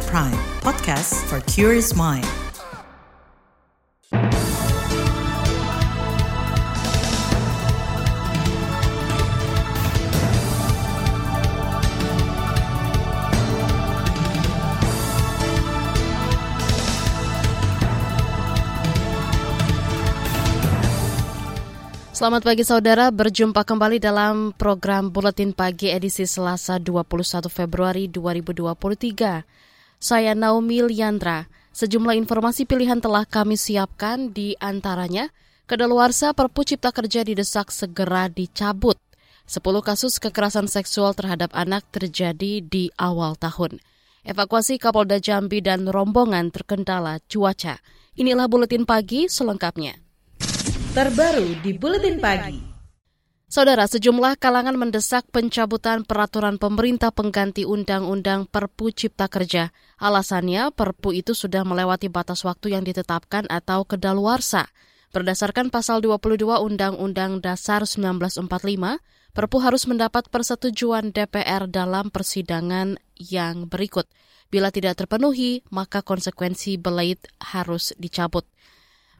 KBR Prime, podcast for curious mind. Selamat pagi saudara, berjumpa kembali dalam program Buletin Pagi edisi Selasa 21 Februari 2023. Saya Naomi Liandra. Sejumlah informasi pilihan telah kami siapkan di antaranya, kedaluarsa Perpu Cipta Kerja didesak segera dicabut. 10 kasus kekerasan seksual terhadap anak terjadi di awal tahun. Evakuasi Kapolda Jambi dan rombongan terkendala cuaca. Inilah Buletin Pagi selengkapnya terbaru di Buletin Pagi. Saudara, sejumlah kalangan mendesak pencabutan peraturan pemerintah pengganti Undang-Undang Perpu Cipta Kerja. Alasannya, Perpu itu sudah melewati batas waktu yang ditetapkan atau kedaluarsa. Berdasarkan pasal 22 Undang-Undang Dasar 1945, Perpu harus mendapat persetujuan DPR dalam persidangan yang berikut. Bila tidak terpenuhi, maka konsekuensi belait harus dicabut.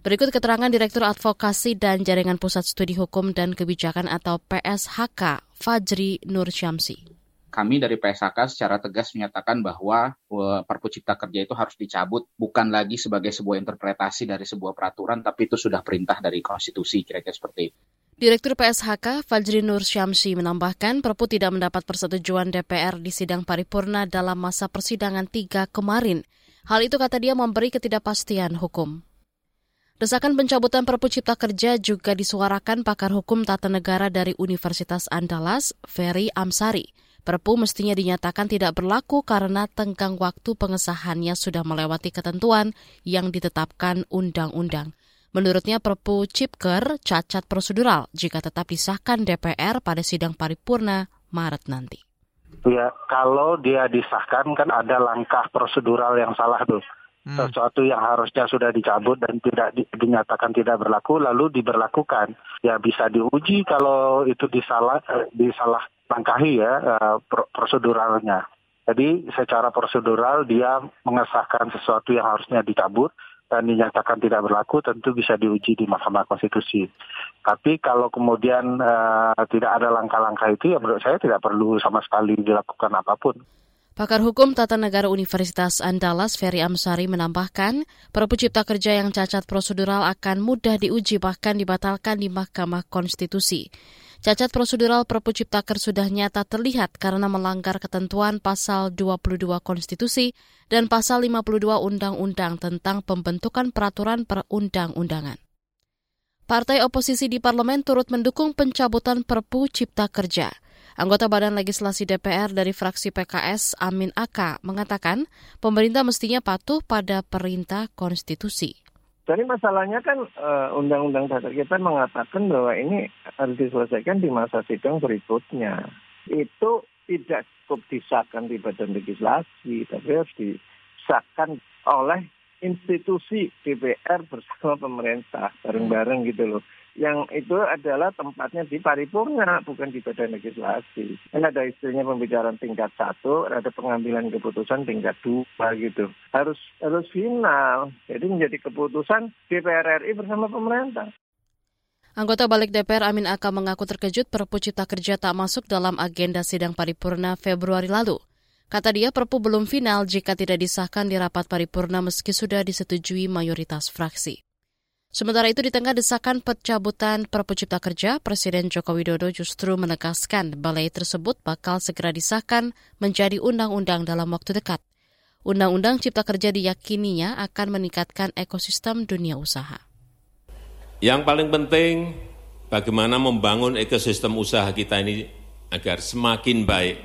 Berikut keterangan Direktur Advokasi dan Jaringan Pusat Studi Hukum dan Kebijakan atau PSHK, Fajri Nur Syamsi. Kami dari PSHK secara tegas menyatakan bahwa e, Perpu Cipta Kerja itu harus dicabut, bukan lagi sebagai sebuah interpretasi dari sebuah peraturan, tapi itu sudah perintah dari konstitusi, kira-kira seperti itu. Direktur PSHK Fajri Nur Syamsi menambahkan Perpu tidak mendapat persetujuan DPR di sidang paripurna dalam masa persidangan tiga kemarin. Hal itu kata dia memberi ketidakpastian hukum. Desakan pencabutan Perpu Cipta Kerja juga disuarakan pakar hukum tata negara dari Universitas Andalas, Ferry Amsari. Perpu mestinya dinyatakan tidak berlaku karena tenggang waktu pengesahannya sudah melewati ketentuan yang ditetapkan undang-undang. Menurutnya Perpu Cipker cacat prosedural jika tetap disahkan DPR pada sidang paripurna Maret nanti. Ya, kalau dia disahkan kan ada langkah prosedural yang salah tuh hmm. sesuatu yang harusnya sudah dicabut dan tidak di, dinyatakan tidak berlaku lalu diberlakukan ya bisa diuji kalau itu disalah disalah langkahi ya uh, proseduralnya jadi secara prosedural dia mengesahkan sesuatu yang harusnya dicabut dan dinyatakan tidak berlaku tentu bisa diuji di Mahkamah Konstitusi. Tapi kalau kemudian uh, tidak ada langkah-langkah itu ya menurut saya tidak perlu sama sekali dilakukan apa pun. Pakar Hukum Tata Negara Universitas Andalas Ferry Amsari menambahkan, Perpu Cipta Kerja yang cacat prosedural akan mudah diuji bahkan dibatalkan di Mahkamah Konstitusi. Cacat prosedural Perpu Ciptaker sudah nyata terlihat karena melanggar ketentuan pasal 22 Konstitusi dan pasal 52 Undang-Undang tentang pembentukan peraturan perundang-undangan. Partai oposisi di parlemen turut mendukung pencabutan Perpu Cipta Kerja. Anggota Badan Legislasi DPR dari fraksi PKS Amin Aka mengatakan pemerintah mestinya patuh pada perintah konstitusi. Jadi masalahnya kan uh, Undang-Undang Dasar kita mengatakan bahwa ini harus diselesaikan di masa sidang berikutnya. Itu tidak cukup disahkan di badan legislasi, tapi harus disahkan oleh institusi DPR bersama pemerintah bareng-bareng gitu loh yang itu adalah tempatnya di paripurna, bukan di badan legislasi. Kan ada istilahnya pembicaraan tingkat satu, ada pengambilan keputusan tingkat dua gitu. Harus harus final. Jadi menjadi keputusan DPR RI bersama pemerintah. Anggota Balik DPR Amin Aka mengaku terkejut Perpu Cipta Kerja tak masuk dalam agenda sidang paripurna Februari lalu. Kata dia Perpu belum final jika tidak disahkan di rapat paripurna meski sudah disetujui mayoritas fraksi. Sementara itu di tengah desakan pencabutan Perpu Cipta Kerja, Presiden Joko Widodo justru menegaskan balai tersebut bakal segera disahkan menjadi undang-undang dalam waktu dekat. Undang-undang Cipta Kerja diyakininya akan meningkatkan ekosistem dunia usaha. Yang paling penting bagaimana membangun ekosistem usaha kita ini agar semakin baik.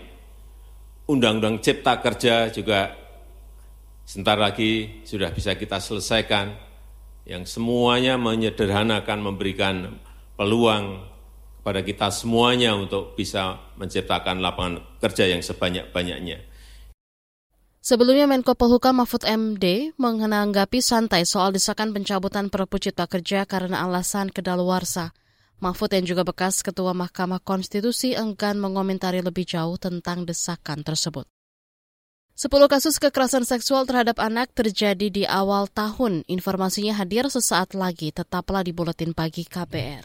Undang-undang Cipta Kerja juga sebentar lagi sudah bisa kita selesaikan yang semuanya menyederhanakan memberikan peluang kepada kita semuanya untuk bisa menciptakan lapangan kerja yang sebanyak-banyaknya. Sebelumnya Menko Polhukam Mahfud MD menanggapi santai soal desakan pencabutan Perpu Cipta Kerja karena alasan kedaluarsa. Mahfud yang juga bekas Ketua Mahkamah Konstitusi enggan mengomentari lebih jauh tentang desakan tersebut. Sepuluh kasus kekerasan seksual terhadap anak terjadi di awal tahun. Informasinya hadir sesaat lagi. Tetaplah di Buletin Pagi KBR.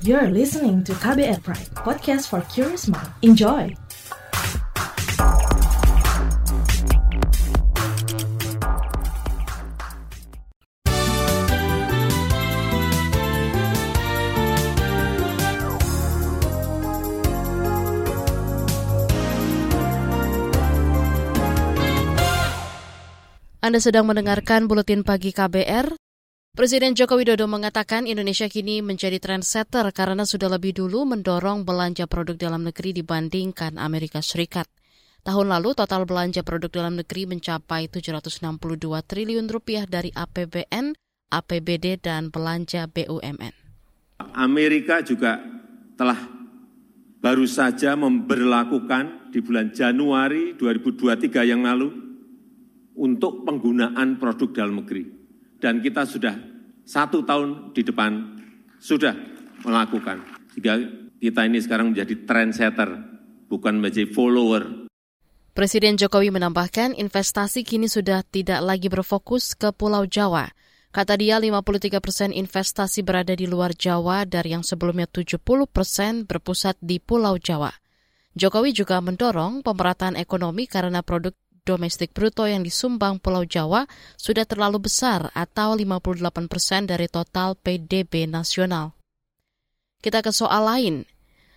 You're listening to KBR Pride, podcast for curious mind. Enjoy! Anda sedang mendengarkan Buletin Pagi KBR. Presiden Joko Widodo mengatakan Indonesia kini menjadi trendsetter karena sudah lebih dulu mendorong belanja produk dalam negeri dibandingkan Amerika Serikat. Tahun lalu total belanja produk dalam negeri mencapai 762 triliun rupiah dari APBN, APBD, dan belanja BUMN. Amerika juga telah baru saja memberlakukan di bulan Januari 2023 yang lalu untuk penggunaan produk dalam negeri. Dan kita sudah satu tahun di depan sudah melakukan. Sehingga kita ini sekarang menjadi trendsetter, bukan menjadi follower. Presiden Jokowi menambahkan investasi kini sudah tidak lagi berfokus ke Pulau Jawa. Kata dia 53 persen investasi berada di luar Jawa dari yang sebelumnya 70 persen berpusat di Pulau Jawa. Jokowi juga mendorong pemerataan ekonomi karena produk domestik bruto yang disumbang Pulau Jawa sudah terlalu besar atau 58 persen dari total PDB nasional. Kita ke soal lain.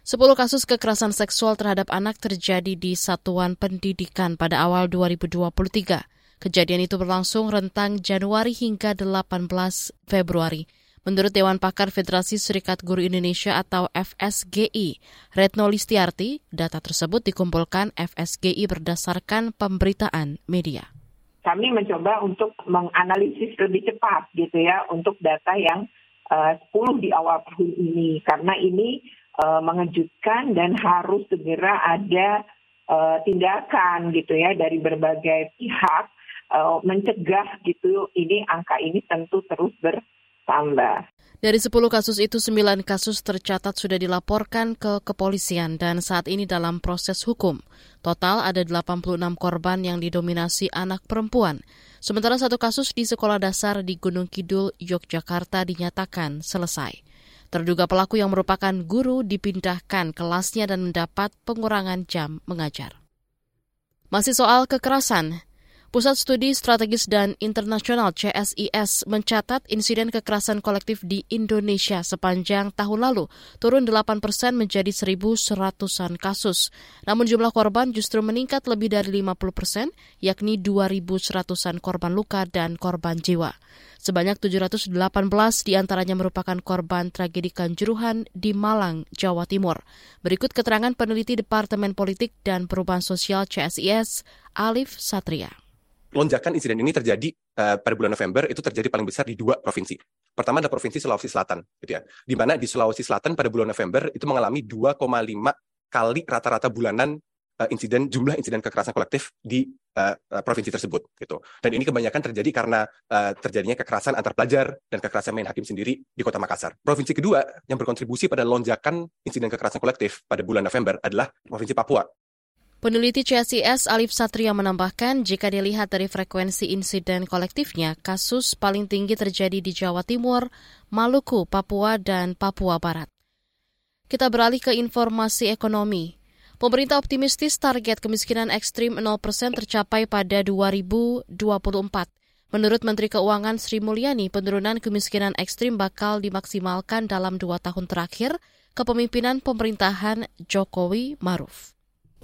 10 kasus kekerasan seksual terhadap anak terjadi di satuan pendidikan pada awal 2023. Kejadian itu berlangsung rentang Januari hingga 18 Februari. Menurut Dewan Pakar Federasi Serikat Guru Indonesia atau FSGI, Retno Listiarti, data tersebut dikumpulkan FSGI berdasarkan pemberitaan media. Kami mencoba untuk menganalisis lebih cepat gitu ya untuk data yang uh, 10 di awal tahun ini karena ini uh, mengejutkan dan harus segera ada uh, tindakan gitu ya dari berbagai pihak uh, mencegah gitu ini angka ini tentu terus ber tambah. Dari 10 kasus itu, 9 kasus tercatat sudah dilaporkan ke kepolisian dan saat ini dalam proses hukum. Total ada 86 korban yang didominasi anak perempuan. Sementara satu kasus di sekolah dasar di Gunung Kidul, Yogyakarta dinyatakan selesai. Terduga pelaku yang merupakan guru dipindahkan kelasnya dan mendapat pengurangan jam mengajar. Masih soal kekerasan, Pusat Studi Strategis dan Internasional CSIS mencatat insiden kekerasan kolektif di Indonesia sepanjang tahun lalu turun 8 persen menjadi 1.100-an kasus. Namun jumlah korban justru meningkat lebih dari 50 persen, yakni 2.100-an korban luka dan korban jiwa. Sebanyak 718 di antaranya merupakan korban tragedi Kanjuruhan di Malang, Jawa Timur. Berikut keterangan peneliti Departemen Politik dan Perubahan Sosial CSIS, Alif Satria lonjakan insiden ini terjadi uh, pada bulan November itu terjadi paling besar di dua provinsi. Pertama ada provinsi Sulawesi Selatan, gitu ya. Di mana di Sulawesi Selatan pada bulan November itu mengalami 2,5 kali rata-rata bulanan uh, insiden jumlah insiden kekerasan kolektif di uh, provinsi tersebut, gitu. Dan ini kebanyakan terjadi karena uh, terjadinya kekerasan antar pelajar dan kekerasan main hakim sendiri di Kota Makassar. Provinsi kedua yang berkontribusi pada lonjakan insiden kekerasan kolektif pada bulan November adalah provinsi Papua Peneliti CSIS Alif Satria menambahkan jika dilihat dari frekuensi insiden kolektifnya, kasus paling tinggi terjadi di Jawa Timur, Maluku, Papua, dan Papua Barat. Kita beralih ke informasi ekonomi. Pemerintah optimistis target kemiskinan ekstrim 0% tercapai pada 2024. Menurut Menteri Keuangan Sri Mulyani, penurunan kemiskinan ekstrim bakal dimaksimalkan dalam dua tahun terakhir kepemimpinan pemerintahan Jokowi Maruf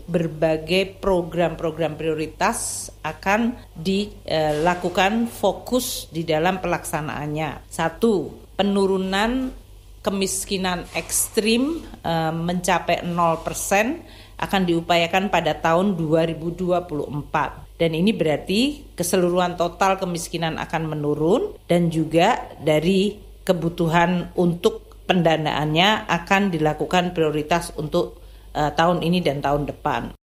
berbagai program-program prioritas akan dilakukan fokus di dalam pelaksanaannya. Satu, penurunan kemiskinan ekstrim eh, mencapai 0% akan diupayakan pada tahun 2024. Dan ini berarti keseluruhan total kemiskinan akan menurun dan juga dari kebutuhan untuk pendanaannya akan dilakukan prioritas untuk uh, tahun ini dan tahun depan.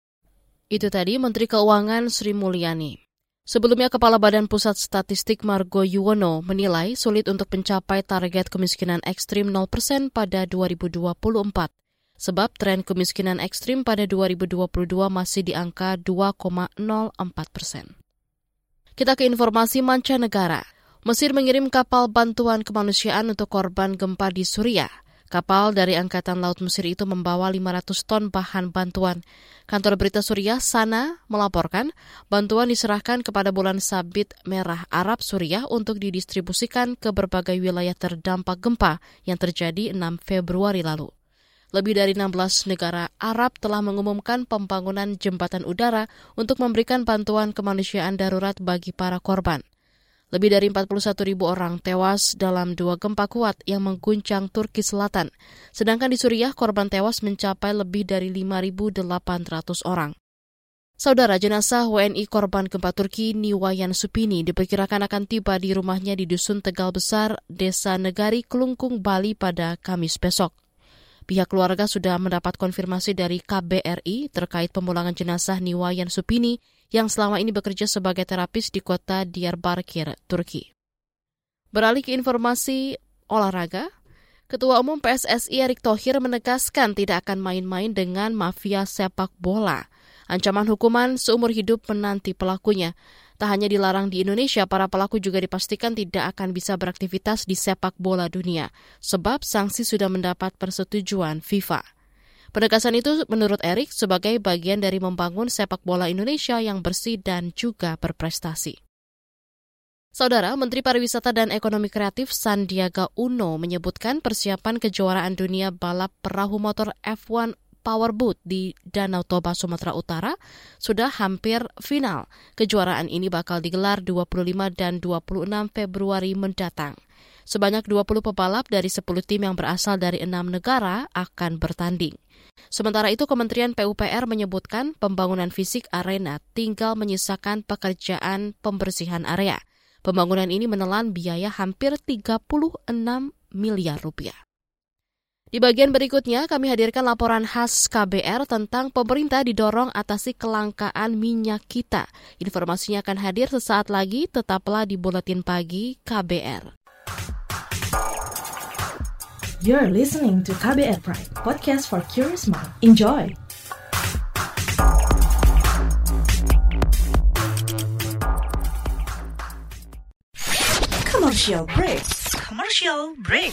Itu tadi Menteri Keuangan Sri Mulyani. Sebelumnya, Kepala Badan Pusat Statistik Margo Yuwono menilai sulit untuk mencapai target kemiskinan ekstrim 0% pada 2024. sebab tren kemiskinan ekstrim pada 2022 masih di angka 2,04 persen. Kita ke informasi mancanegara. Mesir mengirim kapal bantuan kemanusiaan untuk korban gempa di Suriah. Kapal dari Angkatan Laut Mesir itu membawa 500 ton bahan bantuan. Kantor berita Suriah Sana melaporkan bantuan diserahkan kepada bulan sabit merah Arab Suriah untuk didistribusikan ke berbagai wilayah terdampak gempa yang terjadi 6 Februari lalu. Lebih dari 16 negara Arab telah mengumumkan pembangunan jembatan udara untuk memberikan bantuan kemanusiaan darurat bagi para korban. Lebih dari 41 ribu orang tewas dalam dua gempa kuat yang mengguncang Turki Selatan. Sedangkan di Suriah, korban tewas mencapai lebih dari 5.800 orang. Saudara jenazah WNI korban gempa Turki Niwayan Supini diperkirakan akan tiba di rumahnya di Dusun Tegal Besar, Desa Negari, Kelungkung, Bali pada Kamis besok. Pihak keluarga sudah mendapat konfirmasi dari KBRI terkait pemulangan jenazah Niwayan Supini yang selama ini bekerja sebagai terapis di kota Diyarbakir, Turki. Beralih ke informasi olahraga, Ketua Umum PSSI Erick Thohir menegaskan tidak akan main-main dengan mafia sepak bola. Ancaman hukuman seumur hidup menanti pelakunya. Tak hanya dilarang di Indonesia, para pelaku juga dipastikan tidak akan bisa beraktivitas di sepak bola dunia, sebab sanksi sudah mendapat persetujuan FIFA. Penegasan itu menurut Erik sebagai bagian dari membangun sepak bola Indonesia yang bersih dan juga berprestasi. Saudara Menteri Pariwisata dan Ekonomi Kreatif Sandiaga Uno menyebutkan persiapan kejuaraan dunia balap perahu motor F1 Powerboat di Danau Toba, Sumatera Utara sudah hampir final. Kejuaraan ini bakal digelar 25 dan 26 Februari mendatang. Sebanyak 20 pebalap dari 10 tim yang berasal dari enam negara akan bertanding. Sementara itu Kementerian PUPR menyebutkan pembangunan fisik arena tinggal menyisakan pekerjaan pembersihan area. Pembangunan ini menelan biaya hampir 36 miliar rupiah. Di bagian berikutnya, kami hadirkan laporan khas KBR tentang pemerintah didorong atasi kelangkaan minyak kita. Informasinya akan hadir sesaat lagi, tetaplah di Buletin Pagi KBR. You're listening to KBR Pride, podcast for curious mind. Enjoy! Commercial break. Commercial break.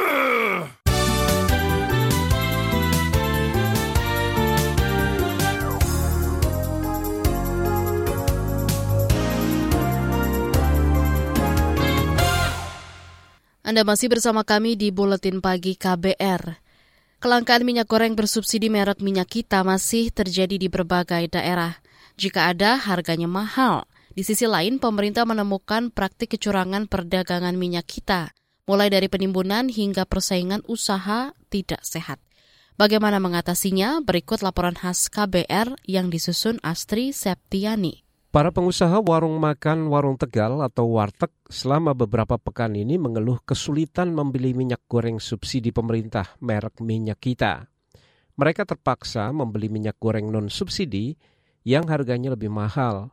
Anda masih bersama kami di Buletin Pagi KBR. Kelangkaan minyak goreng bersubsidi merek minyak kita masih terjadi di berbagai daerah. Jika ada, harganya mahal. Di sisi lain, pemerintah menemukan praktik kecurangan perdagangan minyak kita, mulai dari penimbunan hingga persaingan usaha tidak sehat. Bagaimana mengatasinya? Berikut laporan khas KBR yang disusun Astri Septiani. Para pengusaha warung makan warung Tegal atau warteg selama beberapa pekan ini mengeluh kesulitan membeli minyak goreng subsidi pemerintah merek minyak kita. Mereka terpaksa membeli minyak goreng non-subsidi yang harganya lebih mahal.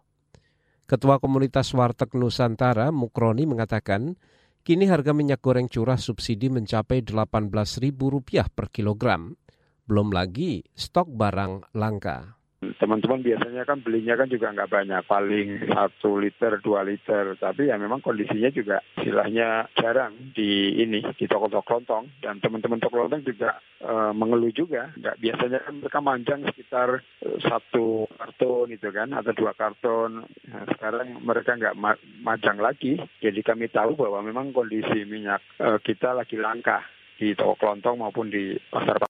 Ketua Komunitas Warteg Nusantara Mukroni mengatakan, kini harga minyak goreng curah subsidi mencapai Rp18.000 per kilogram. Belum lagi stok barang langka. Teman-teman biasanya kan belinya kan juga nggak banyak, paling satu liter, dua liter. Tapi ya memang kondisinya juga istilahnya jarang di ini di toko-toko kelontong dan teman-teman toko kelontong juga e, mengeluh juga. Nggak biasanya kan mereka manjang sekitar e, satu karton itu kan atau dua karton. Nah, sekarang mereka nggak ma majang lagi. Jadi kami tahu bahwa memang kondisi minyak e, kita lagi langka di toko kelontong maupun di pasar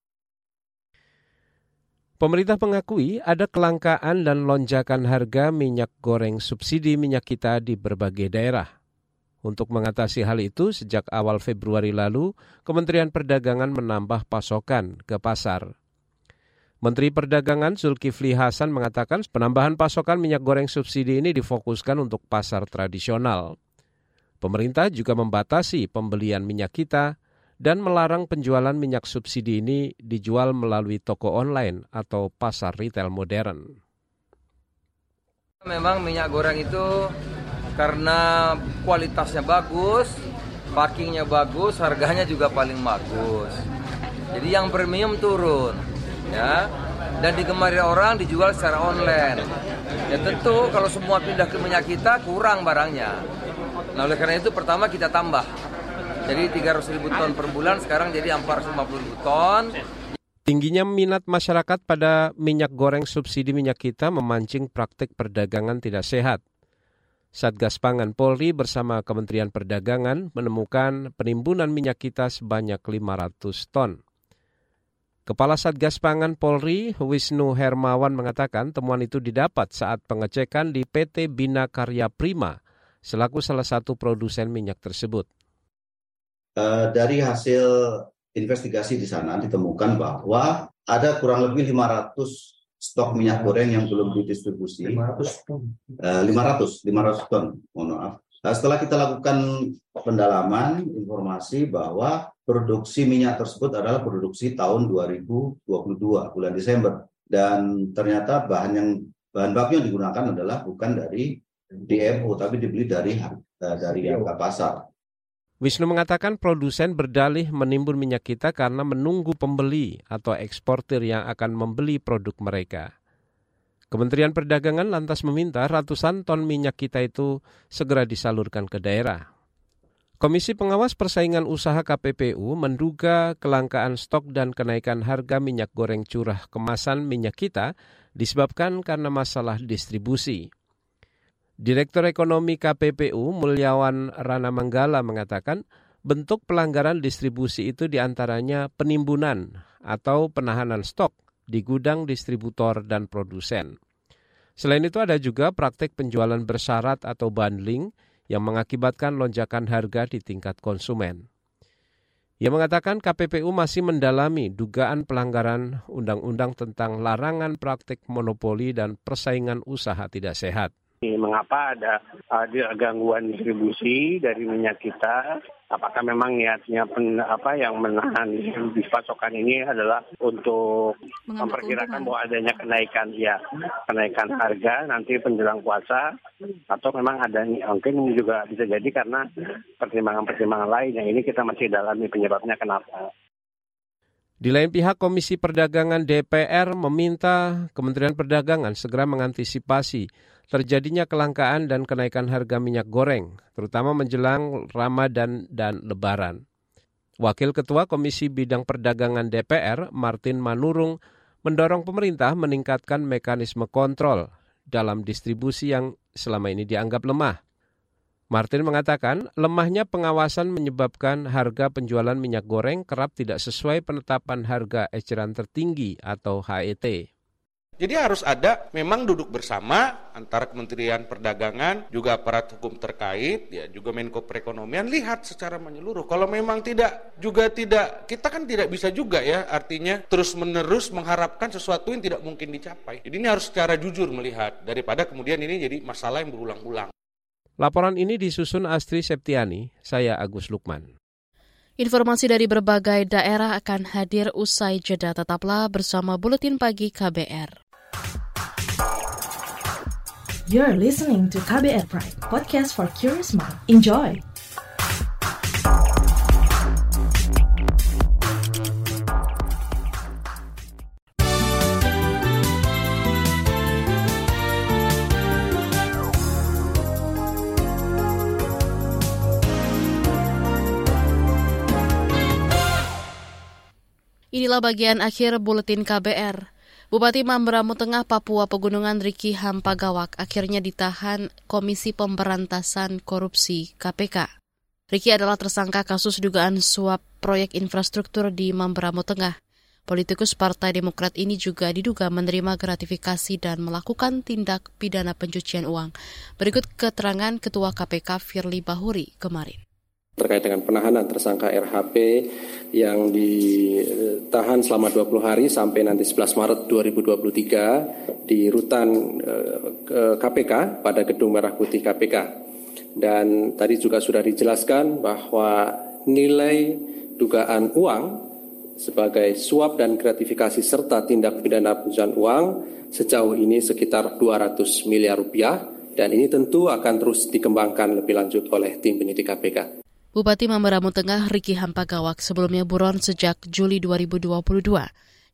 Pemerintah mengakui ada kelangkaan dan lonjakan harga minyak goreng subsidi minyak kita di berbagai daerah. Untuk mengatasi hal itu, sejak awal Februari lalu, Kementerian Perdagangan menambah pasokan ke pasar. Menteri Perdagangan Zulkifli Hasan mengatakan penambahan pasokan minyak goreng subsidi ini difokuskan untuk pasar tradisional. Pemerintah juga membatasi pembelian minyak kita dan melarang penjualan minyak subsidi ini dijual melalui toko online atau pasar retail modern. Memang minyak goreng itu karena kualitasnya bagus, packingnya bagus, harganya juga paling bagus. Jadi yang premium turun, ya. Dan digemari orang dijual secara online. Ya tentu kalau semua pindah ke minyak kita kurang barangnya. Nah oleh karena itu pertama kita tambah jadi 300 ribu ton per bulan sekarang jadi 450 ribu ton. Tingginya minat masyarakat pada minyak goreng subsidi minyak kita memancing praktik perdagangan tidak sehat. Satgas Pangan Polri bersama Kementerian Perdagangan menemukan penimbunan minyak kita sebanyak 500 ton. Kepala Satgas Pangan Polri, Wisnu Hermawan mengatakan temuan itu didapat saat pengecekan di PT Bina Karya Prima selaku salah satu produsen minyak tersebut. Eh, dari hasil investigasi di sana ditemukan bahwa ada kurang lebih 500 stok minyak goreng yang belum didistribusi. 500 ton. Uh, 500, 500 ton, mohon maaf. Nah, setelah kita lakukan pendalaman informasi bahwa produksi minyak tersebut adalah produksi tahun 2022 bulan Desember dan ternyata bahan yang bahan baku yang digunakan adalah bukan dari DMO tapi dibeli dari dari harga pasar. Wisnu mengatakan produsen berdalih menimbun minyak kita karena menunggu pembeli atau eksportir yang akan membeli produk mereka. Kementerian Perdagangan lantas meminta ratusan ton minyak kita itu segera disalurkan ke daerah. Komisi Pengawas Persaingan Usaha KPPU menduga kelangkaan stok dan kenaikan harga minyak goreng curah kemasan minyak kita disebabkan karena masalah distribusi. Direktur Ekonomi KPPU Mulyawan Rana Manggala mengatakan bentuk pelanggaran distribusi itu di antaranya penimbunan atau penahanan stok di gudang distributor dan produsen. Selain itu ada juga praktik penjualan bersyarat atau bundling yang mengakibatkan lonjakan harga di tingkat konsumen. Ia mengatakan KPPU masih mendalami dugaan pelanggaran undang-undang tentang larangan praktik monopoli dan persaingan usaha tidak sehat. Mengapa ada ada gangguan distribusi dari minyak kita? Apakah memang niatnya pen, apa yang menahan di pasokan ini adalah untuk memperkirakan bahwa adanya kenaikan ya kenaikan harga nanti penjelang puasa atau memang ada mungkin juga bisa jadi karena pertimbangan-pertimbangan lain yang ini kita masih dalami penyebabnya kenapa. Di lain pihak, Komisi Perdagangan DPR meminta Kementerian Perdagangan segera mengantisipasi terjadinya kelangkaan dan kenaikan harga minyak goreng, terutama menjelang Ramadan dan Lebaran. Wakil Ketua Komisi Bidang Perdagangan DPR, Martin Manurung, mendorong pemerintah meningkatkan mekanisme kontrol dalam distribusi yang selama ini dianggap lemah. Martin mengatakan lemahnya pengawasan menyebabkan harga penjualan minyak goreng kerap tidak sesuai penetapan harga eceran tertinggi atau HET. Jadi harus ada memang duduk bersama antara Kementerian Perdagangan juga aparat hukum terkait ya juga Menko Perekonomian lihat secara menyeluruh. Kalau memang tidak juga tidak kita kan tidak bisa juga ya artinya terus-menerus mengharapkan sesuatu yang tidak mungkin dicapai. Jadi ini harus secara jujur melihat daripada kemudian ini jadi masalah yang berulang-ulang. Laporan ini disusun Astri Septiani, saya Agus Lukman. Informasi dari berbagai daerah akan hadir usai jeda. Tetaplah bersama Buletin Pagi KBR. You're listening to KBR Pride, podcast for curious mind. Enjoy! Inilah bagian akhir buletin KBR. Bupati Mamberamo Tengah Papua Pegunungan Riki Hampagawak akhirnya ditahan Komisi Pemberantasan Korupsi KPK. Riki adalah tersangka kasus dugaan suap proyek infrastruktur di Mamberamo Tengah. Politikus Partai Demokrat ini juga diduga menerima gratifikasi dan melakukan tindak pidana pencucian uang. Berikut keterangan Ketua KPK Firly Bahuri kemarin terkait dengan penahanan tersangka RHP yang ditahan selama 20 hari sampai nanti 11 Maret 2023 di rutan KPK eh, pada Gedung Merah Putih KPK. Dan tadi juga sudah dijelaskan bahwa nilai dugaan uang sebagai suap dan gratifikasi serta tindak pidana pencucian uang sejauh ini sekitar 200 miliar rupiah dan ini tentu akan terus dikembangkan lebih lanjut oleh tim penyidik KPK. Bupati Mamberamo Tengah Riki Hampagawak sebelumnya buron sejak Juli 2022.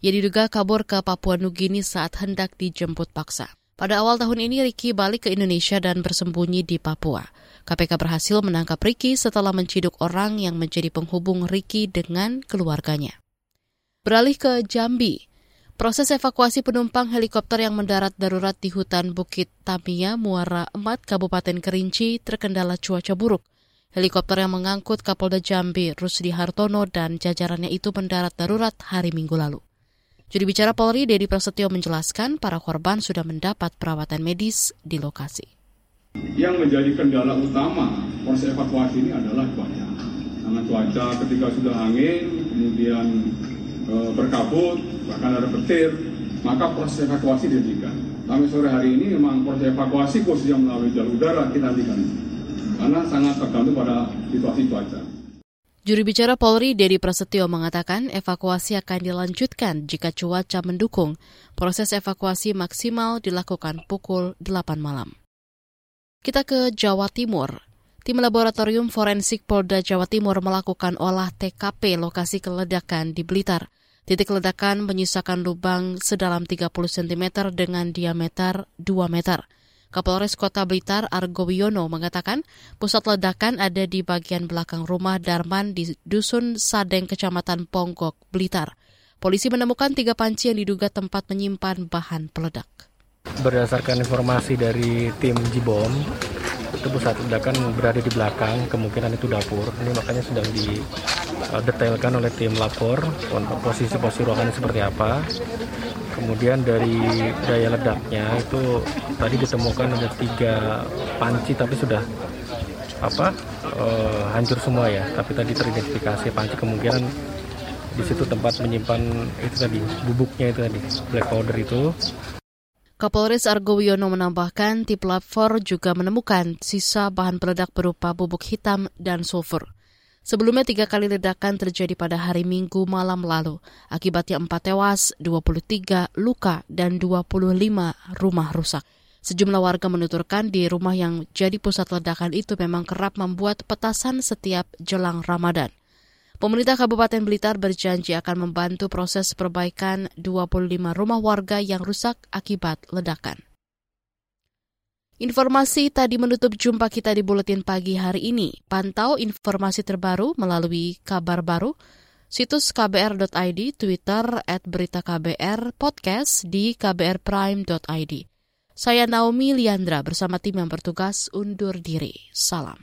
Ia diduga kabur ke Papua Nugini saat hendak dijemput paksa. Pada awal tahun ini Riki balik ke Indonesia dan bersembunyi di Papua. KPK berhasil menangkap Riki setelah menciduk orang yang menjadi penghubung Riki dengan keluarganya. Beralih ke Jambi, proses evakuasi penumpang helikopter yang mendarat darurat di hutan Bukit Tamia, Muara Emat, Kabupaten Kerinci terkendala cuaca buruk. Helikopter yang mengangkut Kapolda Jambi, Rusdi Hartono dan jajarannya itu mendarat darurat hari Minggu lalu. Juri bicara Polri, Dedi Prasetyo menjelaskan para korban sudah mendapat perawatan medis di lokasi. Yang menjadi kendala utama proses evakuasi ini adalah cuaca. Karena cuaca ketika sudah angin, kemudian e, berkabut, bahkan ada petir, maka proses evakuasi dihentikan. Sampai sore hari ini memang proses evakuasi khususnya melalui jalur udara kita hentikan. Karena sangat tergantung pada situasi cuaca. Juri bicara Polri Dedi Prasetyo mengatakan evakuasi akan dilanjutkan jika cuaca mendukung. Proses evakuasi maksimal dilakukan pukul 8 malam. Kita ke Jawa Timur. Tim Laboratorium Forensik Polda Jawa Timur melakukan olah TKP lokasi keledakan di Blitar. Titik ledakan menyisakan lubang sedalam 30 cm dengan diameter 2 meter. Kapolres Kota Blitar Argo Wiono mengatakan pusat ledakan ada di bagian belakang rumah Darman di Dusun Sadeng, Kecamatan Ponggok, Blitar. Polisi menemukan tiga panci yang diduga tempat menyimpan bahan peledak. Berdasarkan informasi dari tim Jibom, itu pusat ledakan berada di belakang kemungkinan itu dapur ini makanya sedang didetailkan oleh tim lapor posisi-posisi ruangannya seperti apa kemudian dari daya ledaknya itu tadi ditemukan ada tiga panci tapi sudah apa uh, hancur semua ya tapi tadi teridentifikasi panci kemungkinan di situ tempat menyimpan itu tadi bubuknya itu tadi black powder itu Kapolres Argo Wiono menambahkan tim Lab 4 juga menemukan sisa bahan peledak berupa bubuk hitam dan sulfur. Sebelumnya tiga kali ledakan terjadi pada hari Minggu malam lalu. Akibatnya empat tewas, 23 luka, dan 25 rumah rusak. Sejumlah warga menuturkan di rumah yang jadi pusat ledakan itu memang kerap membuat petasan setiap jelang Ramadan. Pemerintah Kabupaten Blitar berjanji akan membantu proses perbaikan 25 rumah warga yang rusak akibat ledakan. Informasi tadi menutup jumpa kita di Buletin Pagi hari ini. Pantau informasi terbaru melalui kabar baru, situs kbr.id, Twitter at berita KBR, podcast di kbrprime.id. Saya Naomi Liandra bersama tim yang bertugas undur diri. Salam.